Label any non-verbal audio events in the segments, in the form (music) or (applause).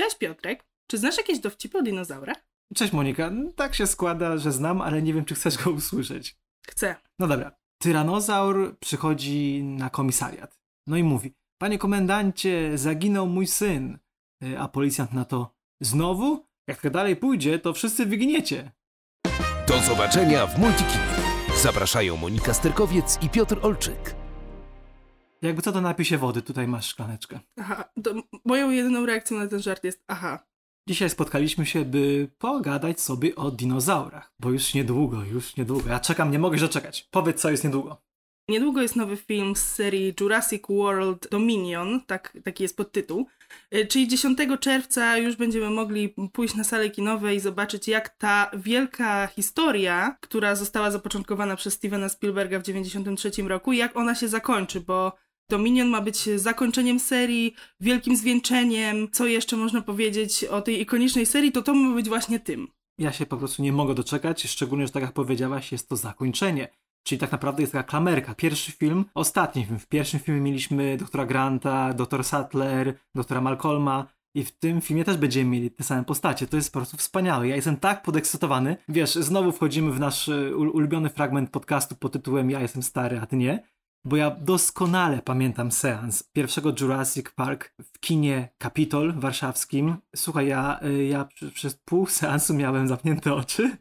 Cześć Piotrek, czy znasz jakieś dowcipy o dinozaurach? Cześć Monika, tak się składa, że znam, ale nie wiem, czy chcesz go usłyszeć. Chcę. No dobra. Tyranozaur przychodzi na komisariat. No i mówi, panie komendancie, zaginął mój syn. Y, a policjant na to, znowu? Jak tak dalej pójdzie, to wszyscy wyginiecie. Do zobaczenia w Multikinie. Zapraszają Monika Sterkowiec i Piotr Olczyk. Jakby co to napij się wody, tutaj masz szklaneczkę. Aha, moją jedyną reakcją na ten żart jest aha. Dzisiaj spotkaliśmy się, by pogadać sobie o dinozaurach, bo już niedługo, już niedługo. Ja czekam, nie mogę się doczekać. Powiedz, co jest niedługo. Niedługo jest nowy film z serii Jurassic World Dominion, tak, taki jest podtytuł. Y, Czyli 10 czerwca już będziemy mogli pójść na salę kinowe i zobaczyć, jak ta wielka historia, która została zapoczątkowana przez Stevena Spielberga w 1993 roku, jak ona się zakończy, bo Dominion ma być zakończeniem serii, wielkim zwieńczeniem. Co jeszcze można powiedzieć o tej ikonicznej serii, to to ma być właśnie tym. Ja się po prostu nie mogę doczekać, szczególnie, że tak jak powiedziałaś, jest to zakończenie. Czyli tak naprawdę jest taka klamerka. Pierwszy film, ostatni film. W pierwszym filmie mieliśmy doktora Granta, doktor Sattler, doktora Malcolma. I w tym filmie też będziemy mieli te same postacie. To jest po prostu wspaniałe. Ja jestem tak podekscytowany. Wiesz, znowu wchodzimy w nasz ul- ulubiony fragment podcastu pod tytułem Ja jestem stary, a ty nie. Bo ja doskonale pamiętam seans pierwszego Jurassic Park w kinie Capitol warszawskim. Słuchaj, ja, y, ja przez pół seansu miałem zamknięte oczy.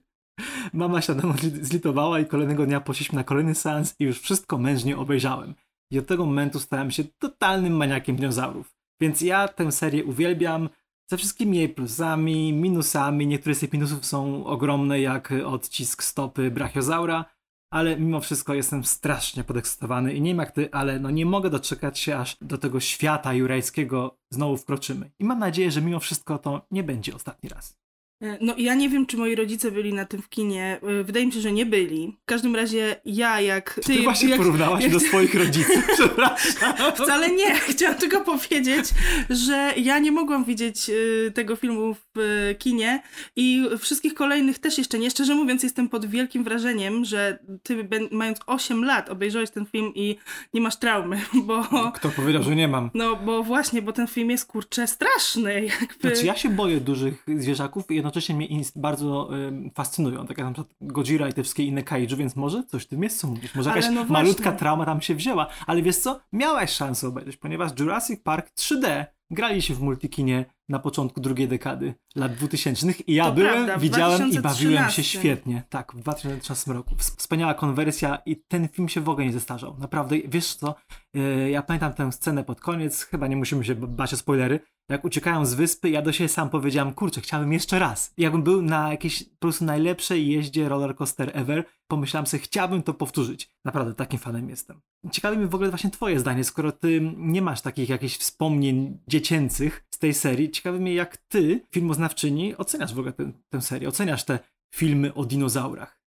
Mama się zli- zlitowała i kolejnego dnia poszliśmy na kolejny seans i już wszystko mężnie obejrzałem. I od tego momentu stałem się totalnym maniakiem dinozaurów. Więc ja tę serię uwielbiam ze wszystkimi jej plusami, minusami. Niektóre z tych minusów są ogromne, jak odcisk stopy brachiozaura, ale mimo wszystko jestem strasznie podekscytowany i nie wiem jak ty, ale no nie mogę doczekać się, aż do tego świata jurajskiego znowu wkroczymy. I mam nadzieję, że mimo wszystko to nie będzie ostatni raz. E, No i ja nie wiem, czy moi rodzice byli na tym w kinie. E, Wydaje mi się, że nie byli. W każdym razie ja jak... Ty, właśnie jak, porównałaś jak- do swoich rodziców, (laughs) przepraszam. Wcale nie. Chciałam tylko powiedzieć, że ja nie mogłam widzieć y, tego filmu w kinie i wszystkich kolejnych też jeszcze nie. Szczerze mówiąc, jestem pod wielkim wrażeniem, że ty mając 8 lat obejrzałeś ten film i nie masz traumy, (laughs) bo... Kto powiedział, że nie mam? No, bo właśnie, bo ten film jest kurczę straszny, jakby. Znaczy ja się boję dużych zwierzaków i jednocześnie mnie bardzo ym, fascynują, tak jak na przykład Godzilla i te wszystkie inne kaiju, więc może coś w tym jest co mówisz. Może jakaś no malutka trauma tam się wzięła, ale wiesz co? Miałaś szansę obejrzeć, ponieważ Jurassic Park 3D grali się w multikinie na początku drugiej dekady lat 2000 i ja To byłem, prawda, widziałem i bawiłem się 2013. świetnie. Tak, w 2013 roku. Ws- Wspaniała konwersja i ten film się w ogóle nie zestarzał. Naprawdę, wiesz co? Yy, ja pamiętam tę scenę pod koniec, chyba nie musimy się bać o spoilery, jak uciekają z wyspy, ja do siebie sam powiedziałem, kurczę, chciałbym jeszcze raz. I Jakbym był na jakiejś po prostu najlepszej jeździe roller coaster ever, pomyślałem sobie, chciałbym to powtórzyć. Naprawdę, takim fanem jestem. Ciekawi mnie w ogóle właśnie twoje zdanie, skoro ty nie masz takich jakichś wspomnień dziecięcych z tej serii. Ciekawi mnie, jak ty, filmoznawczyni, oceniasz w ogóle tę- tę serię, oceniasz te filmy o dinozaurach.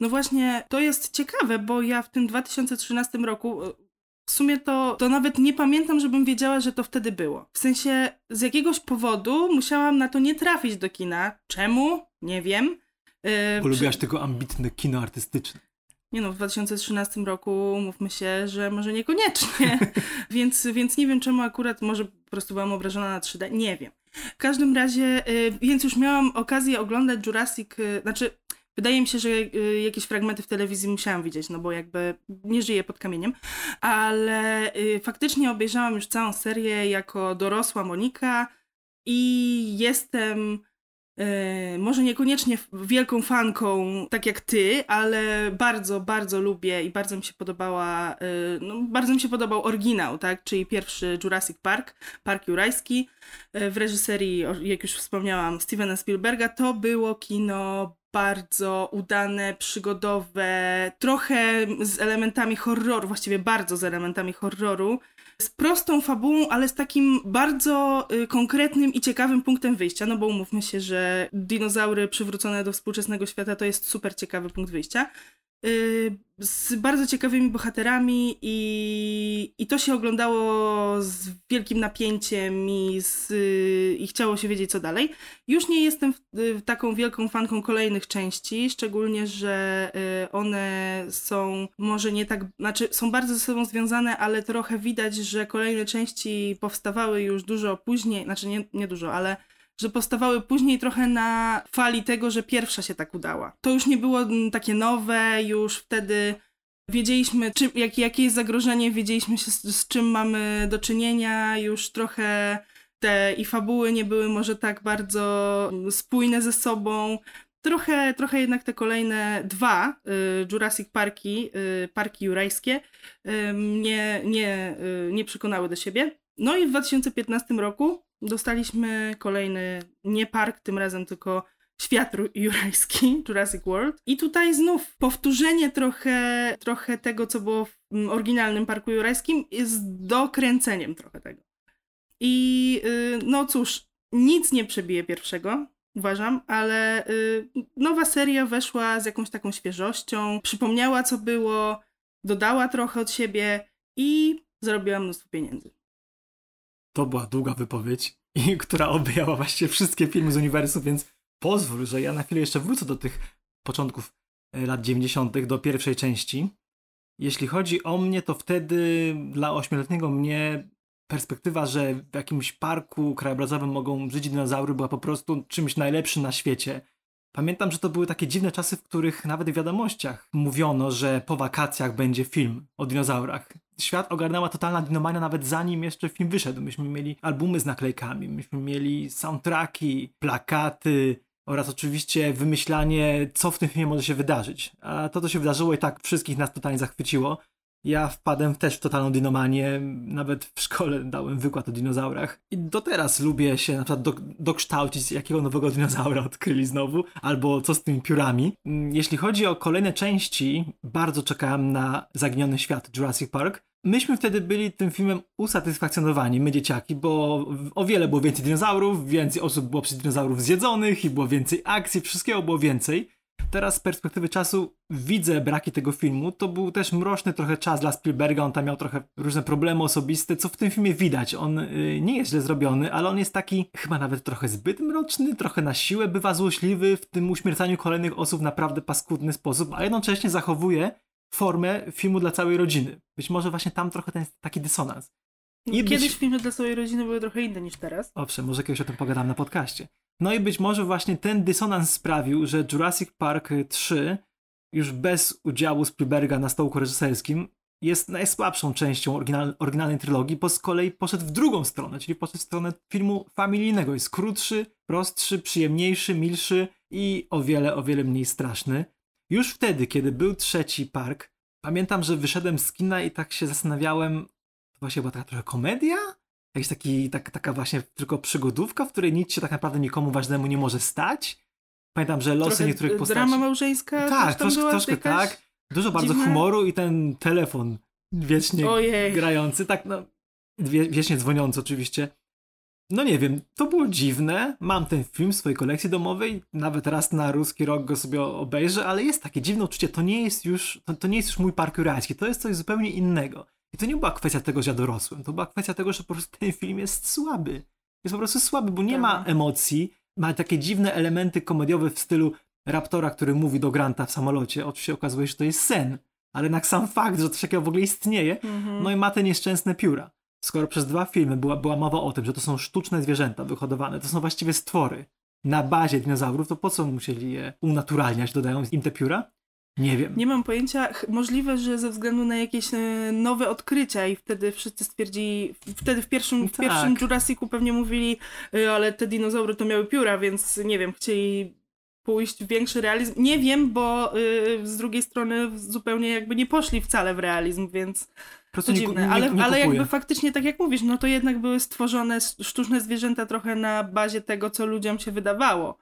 No właśnie, to jest ciekawe, bo ja w tym 2013 roku w sumie to, to nawet nie pamiętam, żebym wiedziała, że to wtedy było. W sensie z jakiegoś powodu musiałam na to nie trafić do kina. Czemu? Nie wiem. E, Bo przy- lubiłaś tylko ambitne kino artystyczne. Nie no, w 2013 roku mówmy się, że może niekoniecznie, (laughs) więc, więc nie wiem czemu akurat, może po prostu byłam obrażona na 3D, nie wiem. W każdym razie, y, więc już miałam okazję oglądać Jurassic, y, znaczy wydaje mi się, że y, jakieś fragmenty w telewizji musiałam widzieć, no bo jakby nie żyję pod kamieniem, ale y, faktycznie obejrzałam już całą serię jako dorosła Monika i jestem E, może niekoniecznie wielką fanką, tak jak ty, ale bardzo, bardzo lubię i bardzo mi się podobała, no, bardzo mi się podobał oryginał, tak, czyli pierwszy Jurassic Park, Park Jurajski, w reżyserii, jak już wspomniałam, Stevena Spielberga, to było kino bardzo udane, przygodowe, trochę z elementami horroru, właściwie bardzo z elementami horroru, z prostą fabułą, ale z takim bardzo y, konkretnym i ciekawym punktem wyjścia, no bo umówmy się, że dinozaury przywrócone do współczesnego świata to jest super ciekawy punkt wyjścia. Y, z bardzo ciekawymi bohaterami i, i to się oglądało z wielkim napięciem i, z, i chciało się wiedzieć co dalej. Już nie jestem w, w taką wielką fanką kolejnych części, szczególnie, że y, one są może nie tak, znaczy są bardzo ze sobą związane, ale trochę widać, że kolejne części powstawały już dużo później, znaczy nie, nie dużo, ale że powstawały później trochę na fali tego, że pierwsza się tak udała. To już nie było mm, takie nowe, już wtedy wiedzieliśmy, jak, jakie jest zagrożenie, wiedzieliśmy się z, z czym mamy do czynienia, już trochę te i fabuły nie były może tak bardzo spójne ze sobą. Trochę, trochę jednak te kolejne dwa y, Jurassic Parki, y, parki jurajskie, y, mnie nie, y, nie przekonały do siebie. No i w 2015 roku dostaliśmy kolejny, nie park tym razem, tylko świat jurajski, Jurassic World. I tutaj znów powtórzenie trochę, trochę tego, co było w oryginalnym parku jurajskim, jest dokręceniem trochę tego. I yy, no cóż, nic nie przebije pierwszego, uważam, ale yy, nowa seria weszła z jakąś taką świeżością, przypomniała co było, dodała trochę od siebie i zarobiła mnóstwo pieniędzy. To była długa wypowiedź, (laughs) i, która obejęła właściwie wszystkie filmy z uniwersum, więc pozwól, że ja na chwilę jeszcze wrócę do tych początków e, lat 90., do pierwszej części. Jeśli chodzi o mnie, to wtedy dla ośmioletniego mnie perspektywa, że w jakimś parku krajobrazowym mogą żyć dinozaury była po prostu czymś najlepszym na świecie. Pamiętam, że to były takie dziwne czasy, w których nawet w wiadomościach mówiono, że po wakacjach będzie film o dinozaurach. Świat ogarnęła totalna dinomania nawet zanim jeszcze film wyszedł. Myśmy mieli albumy z naklejkami, myśmy mieli soundtracki, plakaty oraz oczywiście wymyślanie, co w tym filmie może się wydarzyć. A to, co się wydarzyło i tak wszystkich nas totalnie zachwyciło. Ja wpadłem też w totalną dinomanię, nawet w szkole dałem wykład o dinozaurach. I do teraz lubię się na przykład do, dokształcić, jakiego nowego dinozaura (laughs) odkryli znowu, albo co z tymi piórami. Mm, jeśli chodzi o kolejne części, bardzo czekałem na Zaginiony Świat Jurassic Park. Myśmy wtedy byli tym filmem usatysfakcjonowani, my dzieciaki, bo o wiele było więcej dinozaurów, więcej osób było przez dinozaurów zjedzonych i było więcej akcji, wszystkiego było więcej teraz z perspektywy czasu widzę braki tego filmu. To był też mroczny trochę czas dla Spielberga, on tam miał trochę różne problemy osobiste, co w tym filmie widać. On y, nie jest źle zrobiony, ale on jest taki chyba nawet trochę zbyt mroczny, trochę na siłę bywa złośliwy w tym uśmiercaniu kolejnych osób naprawdę paskudny sposób, a jednocześnie zachowuje formę filmu dla całej rodziny. Być może właśnie tam trochę ten taki dysonans. I Kiedyś być... filmy dla całej rodziny były trochę inne niż teraz. Owszem, może kiedyś o tym pogadam na podcaście. No i być może właśnie ten dysonans sprawił, że Jurassic Park 3 już bez udziału Spielberga na stołku reżyserskim jest najsłabszą częścią oryginal, oryginalnej trylogii, bo z kolei poszedł w drugą stronę, czyli poszedł w stronę filmu familijnego. Jest krótszy, prostszy, przyjemniejszy, milszy i o wiele, o wiele mniej straszny. Już wtedy, kiedy był trzeci park, pamiętam, że wyszedłem z kina i tak się zastanawiałem, właśnie była taka trochę komedia? Jakaś taki, tak, taka właśnie tylko przygodówka, w której nic się tak naprawdę nikomu ważnemu nie może stać. Pamiętam, że losy Trochę niektórych postaci... drama małżeńska Tak, troszkę, troszkę tak. Dużo bardzo dziwne? humoru i ten telefon wiecznie Ojej. grający, tak no, wie, wiecznie dzwoniący oczywiście. No nie wiem, to było dziwne. Mam ten film w swojej kolekcji domowej, nawet raz na ruski rok go sobie obejrzę, ale jest takie dziwne uczucie, to nie jest już, to, to nie jest już mój park jurajski, to jest coś zupełnie innego. I to nie była kwestia tego, że ja dorosłem, to była kwestia tego, że po prostu ten film jest słaby. Jest po prostu słaby, bo nie ma emocji, ma takie dziwne elementy komediowe w stylu Raptora, który mówi do Granta w samolocie. Oczywiście okazuje się, że to jest sen, ale jednak sam fakt, że coś takiego w ogóle istnieje, mhm. no i ma te nieszczęsne pióra. Skoro przez dwa filmy była, była mowa o tym, że to są sztuczne zwierzęta wyhodowane, to są właściwie stwory na bazie dinozaurów, to po co musieli je unaturalniać, dodając im te pióra? Nie wiem. Nie mam pojęcia. Możliwe, że ze względu na jakieś e, nowe odkrycia i wtedy wszyscy stwierdzili, wtedy w pierwszym, w tak. pierwszym Jurassicu pewnie mówili, e, ale te dinozaury to miały pióra, więc nie wiem, chcieli pójść w większy realizm. Nie wiem, bo yy, z drugiej strony zupełnie jakby nie poszli wcale w realizm, więc to dziwne. Nie, nie, ale, nie ale jakby faktycznie, tak jak mówisz, no to jednak były stworzone sztuczne zwierzęta trochę na bazie tego, co ludziom się wydawało.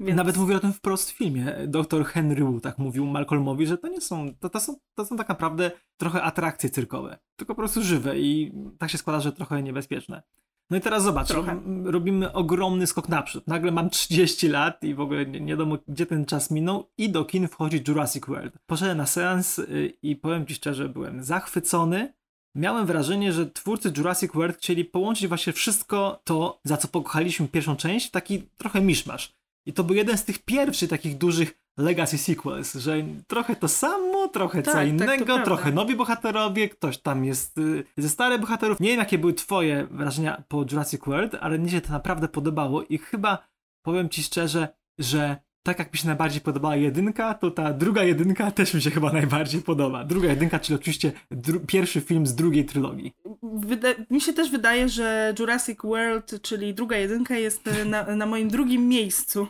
Więc... Nawet mówił o tym wprost w filmie. Dr Henry Wu tak mówił Malcolmowi, że to nie są to, to, są, to są tak naprawdę trochę atrakcje cyrkowe, tylko po prostu żywe i tak się składa, że trochę niebezpieczne. No i teraz zobacz, Trochę. ro- robimy ogromny skok naprzód. Nagle mam 30 lat i w ogóle nie, nie wiadomo, gdzie ten czas minął i do kin wchodzi Jurassic World. Poszedłem na seans y, i powiem ci szczerze, byłem zachwycony. Miałem wrażenie, że twórcy Jurassic World chcieli połączyć właśnie wszystko to, za co pokochaliśmy pierwszą część, w taki trochę miszmasz. I to był jeden z tych pierwszych takich dużych legacy sequels, że trochę to samo, trochę Tak, co tak, innego, prawda. trochę nowi bohaterowie, ktoś tam jest y, ze starych bohaterów. Nie wiem, jakie były twoje wrażenia po Jurassic World, ale mnie się to naprawdę podobało i chyba powiem ci szczerze, że tak jak mi się najbardziej podobała jedynka, to ta druga jedynka też mi się chyba najbardziej podoba. Druga jedynka, czyli oczywiście dru- pierwszy film z drugiej trylogii. Wyda- mi się też wydaje, że Jurassic World, czyli druga jedynka, jest na, na moim drugim miejscu,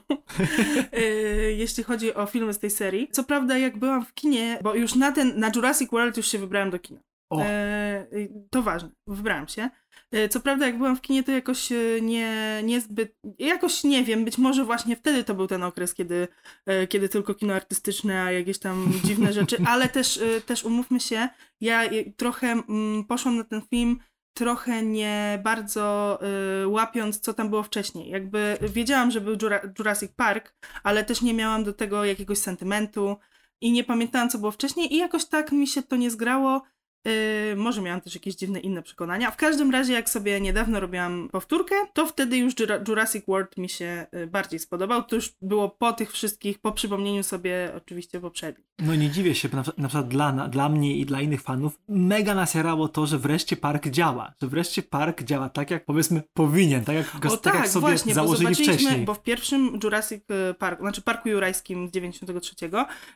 e, (laughs) jeśli chodzi o filmy z tej serii. Co prawda, jak byłam w kinie, bo już na ten, na Jurassic World już się wybrałam do kina. E, to ważne, wybrałam się. E, Co prawda, jak byłam w kinie, to jakoś e, nie, niezbyt, jakoś nie wiem, być może właśnie wtedy to był ten okres, kiedy, e, kiedy tylko kino artystyczne, a jakieś tam (laughs) dziwne rzeczy, ale też, e, też umówmy się, ja e, trochę mm, poszłam na ten film trochę nie bardzo y, łapiąc, co tam było wcześniej. Jakby wiedziałam, że był Jura- Jurassic Park, ale też nie miałam do tego jakiegoś sentymentu i nie pamiętałam, co było wcześniej i jakoś tak mi się to nie zgrało. Y, może miałam też jakieś dziwne inne przekonania. W każdym razie, jak sobie niedawno robiłam powtórkę, to wtedy już Jura- Jurassic World mi się y, bardziej spodobał. To już było po tych wszystkich, po przypomnieniu sobie oczywiście poprzednich. No nie dziwię się, na, na przykład dla, na- dla mnie i dla innych fanów mega nasjarało to, że wreszcie park działa. Że wreszcie park działa tak, jak powiedzmy powinien, tak jak, go, O tak, tak, jak sobie właśnie, bo założyli zobaczyliśmy, wcześniej. bo w pierwszym Jurassic e, Park, znaczy Parku Jurajskim z 93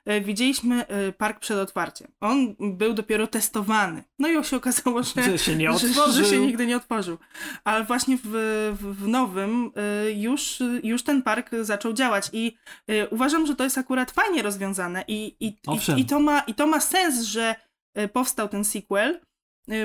e, widzieliśmy park przed otwarciem. On był dopiero testowany. No i się okazało, że, Że się nie (laughs) że, że się nigdy nie otworzył. Ale właśnie w, w, nowym e, już, już ten park zaczął działać i e, uważam, że to jest akurat fajnie rozwiązane i, i, i, i, to, ma, i to ma sens, że e, powstał ten sequel,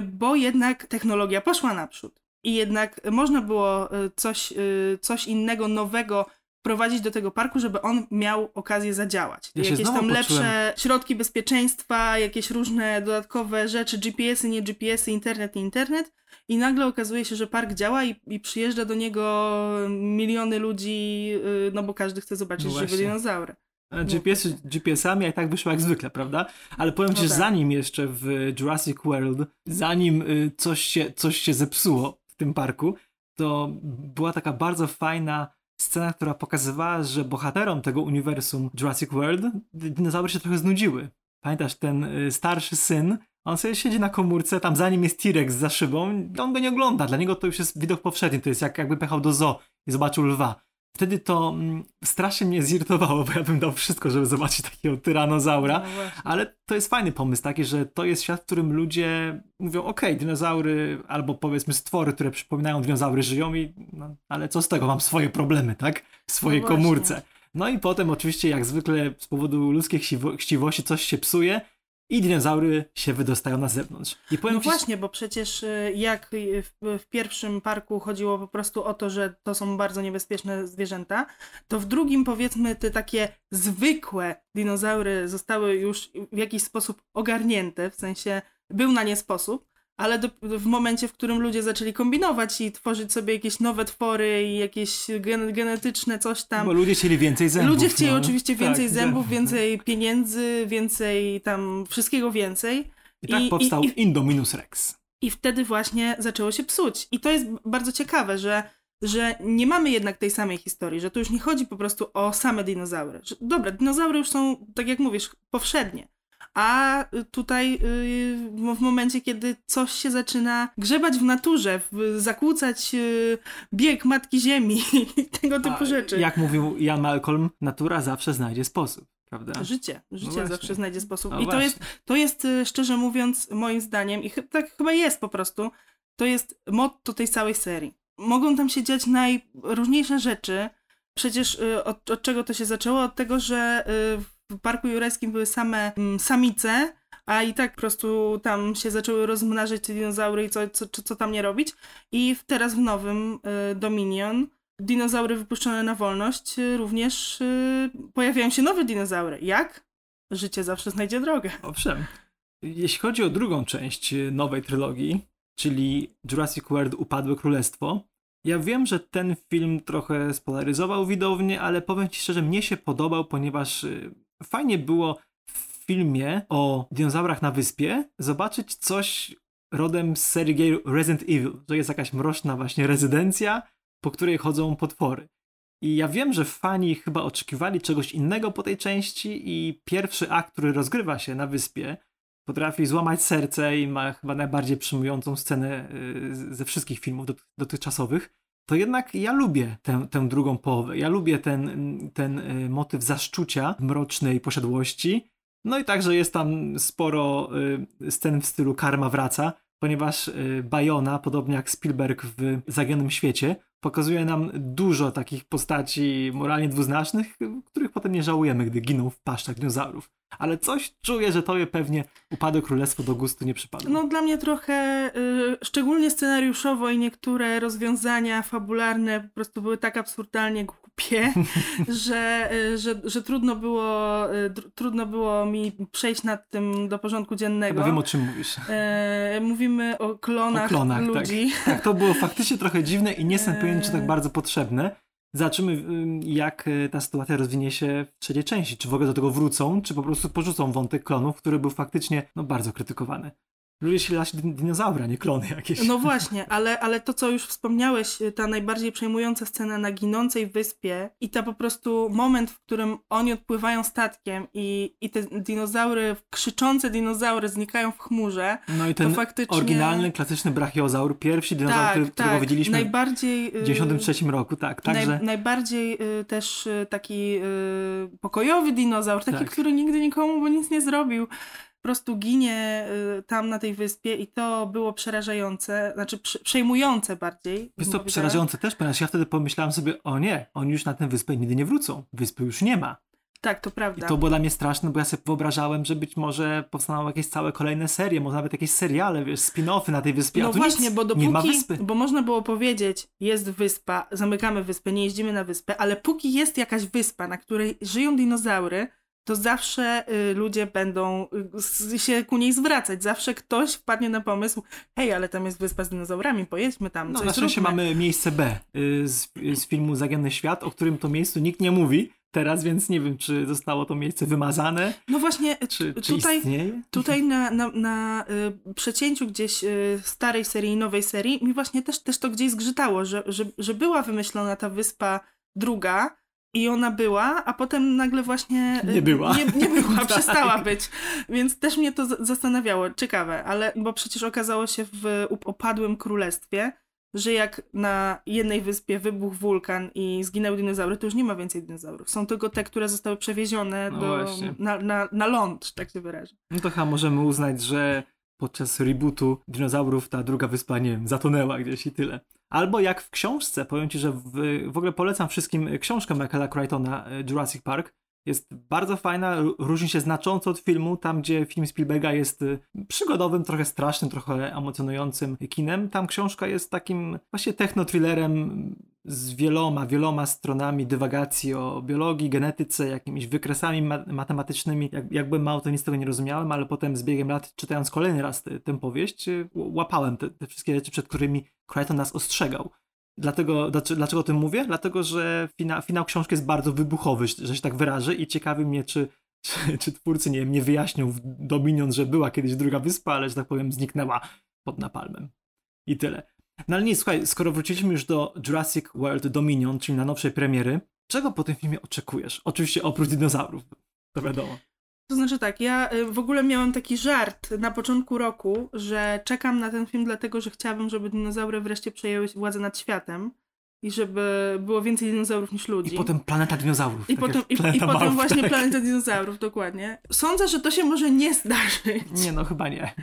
bo jednak technologia poszła naprzód. I jednak można było coś, coś innego, nowego wprowadzić do tego parku, żeby on miał okazję zadziałać. Ja jakieś tam poczułem- lepsze środki bezpieczeństwa, jakieś różne dodatkowe rzeczy, GPS-y, nie GPS-y, internet, nie internet. I nagle okazuje się, że park działa i, i przyjeżdża do niego miliony ludzi, y, no bo każdy chce zobaczyć No żywe dinozaury. GPS, GPS-ami, a i tak wyszło jak zwykle, prawda? Ale powiem ci, No że tak. zanim jeszcze w Jurassic World, zanim y, coś się, coś się zepsuło w tym parku, to była taka bardzo fajna scena, która pokazywała, że bohaterom tego uniwersum Jurassic World dinozaury się trochę znudziły. Pamiętasz, ten y, starszy syn, on sobie siedzi na komórce, tam za nim jest T-Rex za szybą, on go nie ogląda, dla niego to już jest widok powszedni, to jest jak jakby pechał do zoo i zobaczył lwa. Wtedy to mm, strasznie mnie zirytowało, bo ja bym dał wszystko, żeby zobaczyć takiego tyranozaura. No. Ale to jest fajny pomysł taki, że to jest świat, w którym ludzie mówią, okej, dinozaury albo powiedzmy stwory, które przypominają dinozaury żyją i no, ale co z tego, mam swoje problemy, tak? W swojej No komórce. No i potem oczywiście jak zwykle z powodu ludzkiej chciwo- chciwości coś się psuje i dinozaury się wydostają na zewnątrz. I powiem No ci, właśnie, bo przecież y, jak y, w, w pierwszym parku chodziło po prostu o to, że to są bardzo niebezpieczne zwierzęta, to w drugim powiedzmy te takie zwykłe dinozaury zostały już w jakiś sposób ogarnięte, w sensie był na nie sposób, ale do, w momencie, w którym ludzie zaczęli kombinować i tworzyć sobie jakieś nowe twory i jakieś gen, genetyczne coś tam, bo ludzie chcieli więcej zębów. Ludzie chcieli no. oczywiście więcej Tak, zębów, tak. więcej pieniędzy, więcej tam wszystkiego więcej. I tak i- powstał i- Indominus Rex. I wtedy właśnie zaczęło się psuć. I to jest bardzo ciekawe, że, że nie mamy jednak tej samej historii, że tu już nie chodzi po prostu o same dinozaury. Że, dobra, dinozaury już są, tak jak mówisz, powszednie. A y, tutaj y, w momencie, kiedy coś się zaczyna grzebać w naturze, zakłócać y, bieg Matki Ziemi i tego typu A rzeczy. Jak mówił Jan Malcolm, natura zawsze znajdzie sposób, prawda? Życie, życie właśnie. zawsze znajdzie sposób. No I to jest, to jest, szczerze mówiąc, moim zdaniem, i tak chyba jest po prostu, to jest motto tej całej serii. Mogą tam się dziać najróżniejsze rzeczy. Przecież od, od czego to się zaczęło? Od tego, że w Parku Jurajskim były same mm, samice, a i tak po prostu tam się zaczęły rozmnażać te dinozaury i co, co, co, tam nie robić. I teraz w nowym y, Dominion dinozaury wypuszczone na wolność y, również y, pojawiają się nowe dinozaury. Jak? Życie zawsze znajdzie drogę. Owszem. Jeśli chodzi o drugą część y, nowej trylogii, czyli Jurassic World Upadłe Królestwo. Ja wiem, że ten film trochę spolaryzował widownię, ale powiem Ci szczerze, mnie się podobał, ponieważ y, fajnie było w filmie o dinozaurach na wyspie zobaczyć coś rodem z serii Resident Evil, że jest jakaś mroczna właśnie rezydencja, po której chodzą potwory. I ja wiem, że fani chyba oczekiwali czegoś innego po tej części i pierwszy akt, który rozgrywa się na wyspie, potrafi złamać serce i ma chyba najbardziej przyjmującą scenę y, ze wszystkich filmów dotychczasowych, to jednak ja lubię tę, tę drugą połowę. Ja lubię ten, ten y, motyw zaszczucia mrocznej posiadłości. No i także jest tam sporo y, scen w stylu karma wraca, ponieważ Bayona, podobnie jak Spielberg w Zaginionym Świecie, pokazuje nam dużo takich postaci moralnie dwuznacznych, których potem nie żałujemy, gdy giną w paszczach dinozaurów. Ale coś czuję, że tobie pewnie upadłe królestwo do gustu nie przypadło. No dla mnie trochę, y, szczególnie scenariuszowo i niektóre rozwiązania fabularne po prostu były tak absurdalnie głupie, (laughs) że, y, że, że trudno, było, y, trudno było mi przejść nad tym do porządku dziennego. Chyba wiem o czym mówisz. E, mówimy o klonach, o klonach tak. ludzi. Tak. tak, to było faktycznie trochę dziwne i nie jestem pewien, czy tak e. bardzo potrzebne. Zobaczymy, jak e, ta sytuacja rozwinie się w trzeciej części. Czy w ogóle do tego wrócą, czy po prostu porzucą wątek klonów, który był faktycznie no, bardzo krytykowany. Ludzie się lać dinozaura, nie klony jakieś. No właśnie, ale, ale to, co już wspomniałeś, ta najbardziej przejmująca scena na ginącej wyspie i ta po prostu moment, w którym oni odpływają statkiem i, i te dinozaury, krzyczące dinozaury znikają w chmurze. No i ten faktycznie... oryginalny, klasyczny brachiozaur, pierwszy dinozaur, tak, który, którego tak. widzieliśmy najbardziej, w 1993 y, roku, tak. Także... Naj, najbardziej y, też y, taki pokojowy dinozaur, taki, tak. który nigdy nikomu by nic nie zrobił prostu ginie y, tam na tej wyspie i to było przerażające, znaczy przejmujące bardziej. Jest to przerażające też, ponieważ ja wtedy pomyślałam sobie, o nie, oni już na tę wyspę nigdy nie wrócą. Wyspy już nie ma. Tak, to prawda. I to było dla mnie straszne, bo ja sobie wyobrażałem, że być może powstaną jakieś całe kolejne serie, może nawet jakieś seriale, wiesz, spin-offy na tej wyspie, no właśnie, nic, bo dopóki, nie ma wyspy. Bo można było powiedzieć, jest wyspa, zamykamy wyspę, nie jeździmy na wyspę, ale póki jest jakaś wyspa, na której żyją dinozaury, to zawsze y, ludzie będą y, się ku niej zwracać. Zawsze ktoś wpadnie na pomysł, hej, ale tam jest wyspa z dinozaurami, pojedźmy tam, no, coś Na szczęście mamy miejsce B y, z, z filmu Zagienny Świat, o którym to miejscu nikt nie mówi teraz, więc nie wiem, czy zostało to miejsce wymazane. No właśnie, czy, czy tutaj, istnieje? tutaj (laughs) na, na, na y, przecięciu gdzieś y, starej serii i nowej serii mi właśnie też, też to gdzieś zgrzytało, że, że, że była wymyślona ta wyspa druga, i ona była, a potem nagle właśnie. Nie była. Nie, nie była, (laughs) tak. przestała być. Więc też mnie to zastanawiało. Ciekawe, ale bo przecież okazało się w opadłym królestwie, że jak na jednej wyspie wybuchł wulkan i zginęły dinozaury, to już nie ma więcej dinozaurów. Są tylko te, które zostały przewiezione no do, na, na, na ląd, tak się wyrażę. No to chyba możemy uznać, że podczas rebootu dinozaurów ta druga wyspa, nie wiem, zatonęła gdzieś i tyle. Albo jak w książce, powiem ci, że w, w ogóle polecam wszystkim książkę Michaela Crichtona e, Jurassic Park. Jest bardzo fajna, różni się znacząco od filmu, tam gdzie film Spielberga jest e, przygodowym, trochę strasznym, trochę emocjonującym kinem. Tam książka jest takim właśnie techno-thrillerem z wieloma, wieloma stronami dywagacji o biologii, genetyce, jakimiś wykresami ma matematycznymi. Jak, mało to nic tego nie rozumiałem, ale potem z biegiem lat, czytając kolejny raz tę powieść, y, łapałem te, te, wszystkie rzeczy, przed którymi Crichton nas ostrzegał. Dlatego, dlaczego o tym mówię? Dlatego, że fina, finał książki jest bardzo wybuchowy, że się tak wyrażę i ciekawi mnie, czy, (laughs) czy, czy twórcy nie, nie wyjaśnią w Dominion, że była kiedyś druga wyspa, ale, że tak powiem, zniknęła pod napalmem. I tyle. No ale nie, słuchaj, skoro wróciliśmy już do Jurassic World Dominion, czyli na nowszej premiery, czego po tym filmie oczekujesz? Oczywiście oprócz dinozaurów, to wiadomo. To znaczy tak, ja y, w ogóle miałam taki żart na początku roku, że czekam na ten film dlatego, że chciałabym, żeby dinozaury wreszcie przejęły władzę nad światem i żeby było więcej dinozaurów niż ludzi. I potem planeta dinozaurów. I tak potem, i, i potem właśnie tak. planeta dinozaurów, dokładnie. Sądzę, że to się może nie zdarzyć. Nie, no chyba nie.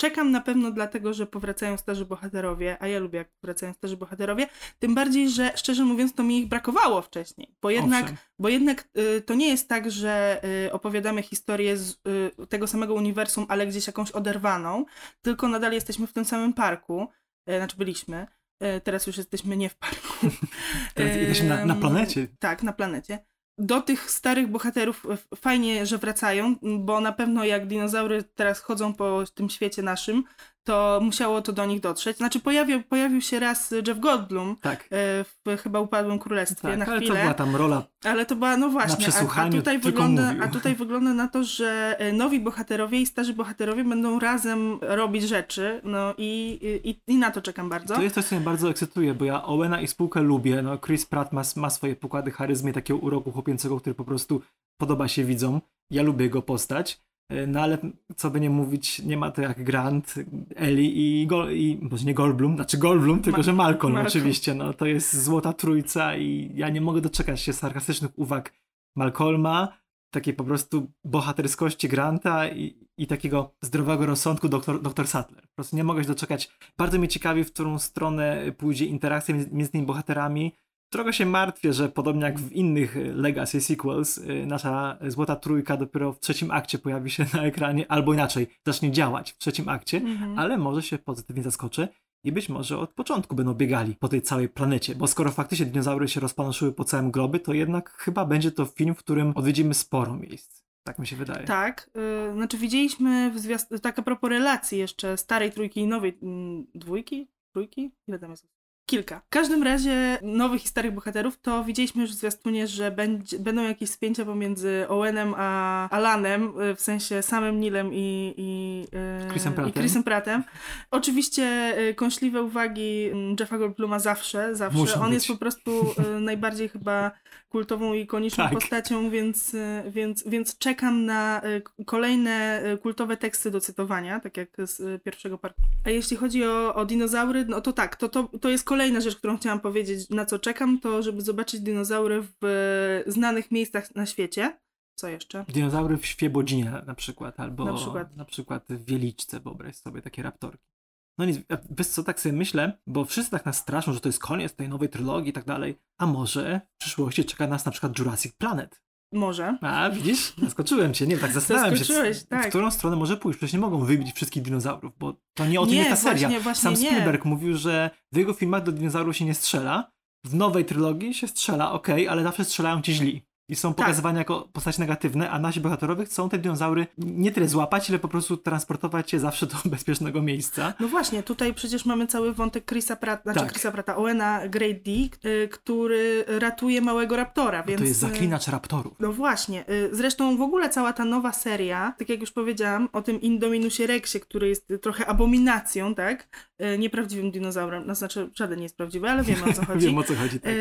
Czekam na pewno dlatego, że powracają starzy bohaterowie, a ja lubię jak powracają starzy bohaterowie, tym bardziej, że szczerze mówiąc to mi ich brakowało wcześniej, bo jednak, bo jednak y, to nie jest tak, że y, opowiadamy historię z y, tego samego uniwersum, ale gdzieś jakąś oderwaną, tylko nadal jesteśmy w tym samym parku, y, znaczy byliśmy, y, teraz już jesteśmy nie w parku. (laughs) Teraz jesteśmy na, na planecie. Tak, na planecie do tych starych bohaterów fajnie, że wracają, bo na pewno jak dinozaury teraz chodzą po tym świecie naszym, to musiało to do nich dotrzeć. Znaczy pojawił, pojawił się raz Jeff Goldblum Tak. e, w chyba Upadłym Królestwie Tak, na ale to chwilę. była tam rola Ale to była, no właśnie, a, a, tutaj wygląda, mówił. a tutaj wygląda na to, że e, nowi bohaterowie i starzy bohaterowie będą razem robić rzeczy, no i, i, i na to czekam bardzo. To jest coś, co mnie bardzo ekscytuje, bo ja Owena i spółkę lubię. No, Chris Pratt ma, ma swoje pokłady charyzmy, takiego uroku chłopięcego, który po prostu podoba się widzom. Ja lubię jego postać. E, No ale co by nie mówić, nie ma to jak Grant, Ellie i, Gol, i może nie Goldblum, znaczy Goldblum, tylko Ma- że Malcolm, Malcolm. oczywiście. No, to jest złota trójca i ja nie mogę doczekać się sarkastycznych uwag Malcolma, takiej po prostu bohaterskości Granta i, i takiego zdrowego rozsądku doktor, doktor Sattler. Po prostu nie mogę się doczekać. Bardzo mnie ciekawi, w którą stronę pójdzie interakcja między, między tymi bohaterami. Trochę się martwię, że podobnie jak w innych Legacy sequels, y, nasza Złota Trójka dopiero w trzecim akcie pojawi się na ekranie, albo inaczej, zacznie działać w trzecim akcie, Mhm. ale może się pozytywnie zaskoczy i być może od początku będą biegali po tej całej planecie, bo skoro faktycznie dinozaury się rozpanoszyły po całym globy, to jednak chyba będzie to film, w którym odwiedzimy sporo miejsc. Tak mi się wydaje. Tak, y, znaczy widzieliśmy w zwiast- tak a propos relacji jeszcze starej trójki i nowej mm, dwójki, trójki, ile tam jest? Kilka. W każdym razie nowych i starych bohaterów to widzieliśmy już w zwiastunie, że będzie, będą jakieś spięcia pomiędzy Owenem a Alanem, y, w sensie samym Nilem i, i, y, Chrisem Prattem. i Chrisem Prattem. Oczywiście y, kąśliwe uwagi mm, Jeffa Goldbluma zawsze, zawsze. Muszą On być. jest po prostu (laughs) najbardziej chyba kultową i ikoniczną Tak. postacią, więc, więc, więc czekam na kolejne kultowe teksty do cytowania, tak jak z pierwszego parku. A jeśli chodzi o, o dinozaury, no to tak, to, to, to jest kolejna rzecz, którą chciałam powiedzieć, na co czekam, to żeby zobaczyć dinozaury w y, znanych miejscach na świecie. Co jeszcze? Dinozaury w Świebodzinie na przykład, albo Na przykład. na przykład w Wieliczce, wyobraź sobie takie raptorki. No nic, wiesz co, tak sobie myślę, bo wszyscy tak nas straszą, że to jest koniec tej nowej trylogii i tak dalej, a może w przyszłości czeka nas na przykład Jurassic Planet. Może. A, widzisz? Zaskoczyłem cię, nie wiem, tak zastanawiam się, Zaskoczyłeś, w tak. którą stronę może pójść. Przecież nie mogą wybić wszystkich dinozaurów, bo to nie o tym Nie, jest ta seria. właśnie, właśnie Sam nie. Spielberg mówił, że w jego filmach do dinozaurów się nie strzela, w nowej trylogii się strzela, okej, ale zawsze strzelają ci źli. I są Tak. pokazywane jako postacie negatywne, a nasi bohaterowie chcą te dinozaury nie tyle złapać, ile po prostu transportować je zawsze do (laughs) bezpiecznego miejsca. No właśnie, tutaj przecież mamy cały wątek Chrisa Pratt, znaczy Tak. Chrisa Pratta, Owena Great D, y, który ratuje małego raptora, więc... To jest y, zaklinacz raptorów. No właśnie. y, Zresztą w ogóle cała ta nowa seria, tak jak już powiedziałam, o tym Indominusie Rexie, który jest trochę abominacją, tak? Nieprawdziwym dinozaurem, no znaczy żaden nie jest prawdziwy, ale wiemy o co (laughs) chodzi. Wiem o co chodzi. Tak.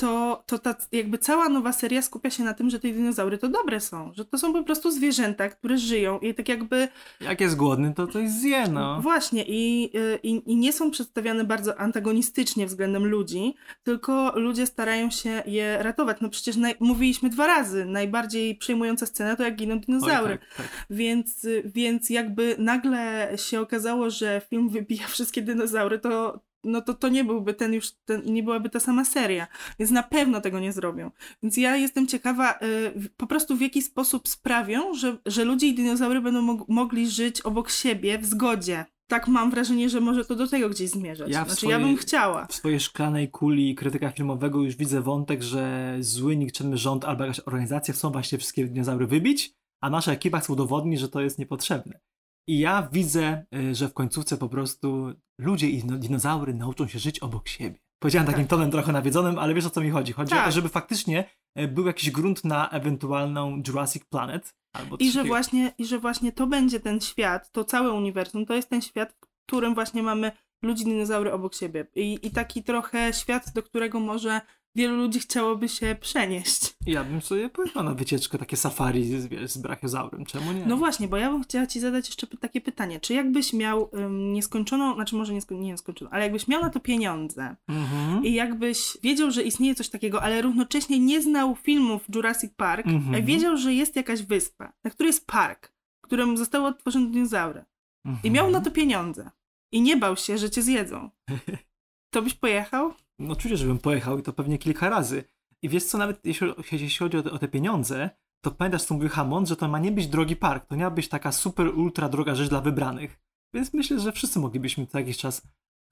To, to ta, jakby cała nowa seria skupia się na tym, że te dinozaury to dobre są, że to są po prostu zwierzęta, które żyją i tak jakby Jak jest głodny, to coś zje, no. Właśnie, i, y, i, i nie są przedstawiane bardzo antagonistycznie względem ludzi, tylko ludzie starają się je ratować. No przecież naj, mówiliśmy dwa razy, najbardziej przejmująca scena to jak giną Oj, dinozaury. tak, tak. Więc, y, więc jakby nagle się okazało, że film wybija wszystkie dinozaury, to, no to to nie byłby ten już, ten, nie byłaby ta sama seria. Więc na pewno tego nie zrobią. Więc ja jestem ciekawa y, po prostu w jaki sposób sprawią, że, że ludzie i dinozaury będą mog- mogli żyć obok siebie w zgodzie. Tak mam wrażenie, że może to do tego gdzieś zmierzać. Ja znaczy ja bym chciała. W swojej szklanej kuli krytyka filmowego już widzę wątek, że zły, nikczemny rząd albo jakaś organizacja chcą właśnie wszystkie dinozaury wybić, a nasza ekipa chce udowodnić, że to jest niepotrzebne. I ja widzę, y, że w końcówce po prostu ludzie i dino- dinozaury nauczą się żyć obok siebie. Powiedziałem takim Tak. tonem trochę nawiedzonym, ale wiesz o co mi chodzi. Chodzi o to, Tak. żeby faktycznie y, był jakiś grunt na ewentualną Jurassic Planet. Albo I że, właśnie, I że właśnie to będzie ten świat, to całe uniwersum, to jest ten świat, w którym właśnie mamy ludzi, dinozaury obok siebie. I, I taki trochę świat, do którego może wielu ludzi chciałoby się przenieść. Ja bym sobie pojechał na wycieczkę, takie safari z, wiesz, z brachiozaurem. Czemu nie? No właśnie, bo ja bym chciała ci zadać jeszcze takie pytanie. Czy jakbyś miał ym, nieskończoną, znaczy może niesko, nie nieskończoną, ale jakbyś miał na to pieniądze Mhm. i jakbyś wiedział, że istnieje coś takiego, ale równocześnie nie znał filmów Jurassic Park, Mhm. a wiedział, że jest jakaś wyspa, na której jest park, w którym zostały odtworzone dinozaury i Mhm. miał na to pieniądze i nie bał się, że cię zjedzą, (laughs) to byś pojechał? No oczywiście, żebym pojechał i to pewnie kilka razy. I wiesz co, nawet jeśli, jeśli chodzi o te, o te pieniądze, to pamiętasz, co mówił Hammond, że to ma nie być drogi park, to miała być taka super, ultra droga rzecz dla wybranych. Więc myślę, że wszyscy moglibyśmy co jakiś czas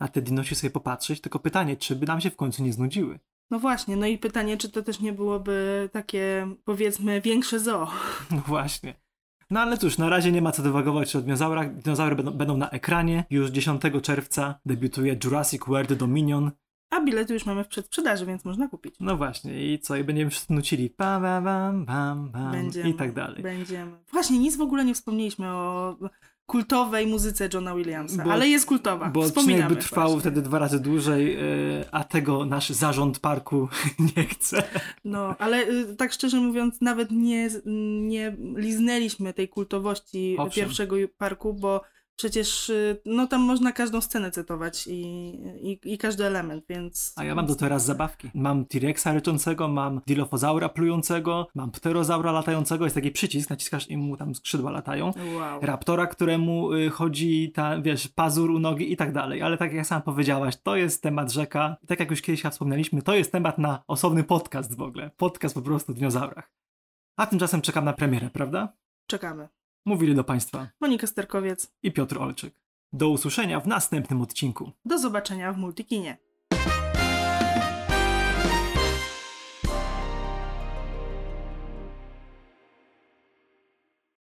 na te dinosi sobie popatrzeć, tylko pytanie, czy by nam się w końcu nie znudziły? No właśnie, no i pytanie, czy to też nie byłoby takie, powiedzmy, większe zoo. (laughs) No właśnie. No ale cóż, na razie nie ma co dywagować o dinozaurach. Dinozaury będą, będą na ekranie. Już 10 czerwca debiutuje Jurassic World Dominion. A bilety już mamy w przedsprzedaży, więc można kupić. No właśnie, i co? I będziemy nucili pam, pam, pam, pam, Będziemy. i tak dalej. Będziemy. Właśnie, nic w ogóle nie wspomnieliśmy o kultowej muzyce Johna Williamsa, Bo- ale jest kultowa. Bo Wspominamy by trwał właśnie. wtedy dwa razy dłużej, yy, a tego nasz zarząd parku (laughs) nie chce. No, ale y, tak szczerze mówiąc, nawet nie, nie liznęliśmy tej kultowości Owszem. pierwszego parku, bo przecież y, no tam można każdą scenę cytować i, i, i każdy element, więc... A ja mam do teraz zabawki. Mam T-Rexa ryczącego, mam Dilophosaura plującego, mam Pterozaura latającego, jest taki przycisk, naciskasz i mu tam skrzydła latają. Wow. Raptora, któremu y, chodzi ta, wiesz, pazur u nogi i tak dalej. Ale tak jak sam powiedziałaś, to jest temat rzeka. Tak jak już kiedyś wspomnieliśmy, to jest temat na osobny podcast w ogóle. Podcast po prostu o dinozaurach. A tymczasem czekam na premierę, prawda? Czekamy. Mówili do Państwa Monika Sterkowiec, i Piotr Olczyk. Do usłyszenia w następnym odcinku. do zobaczenia w Multikinie.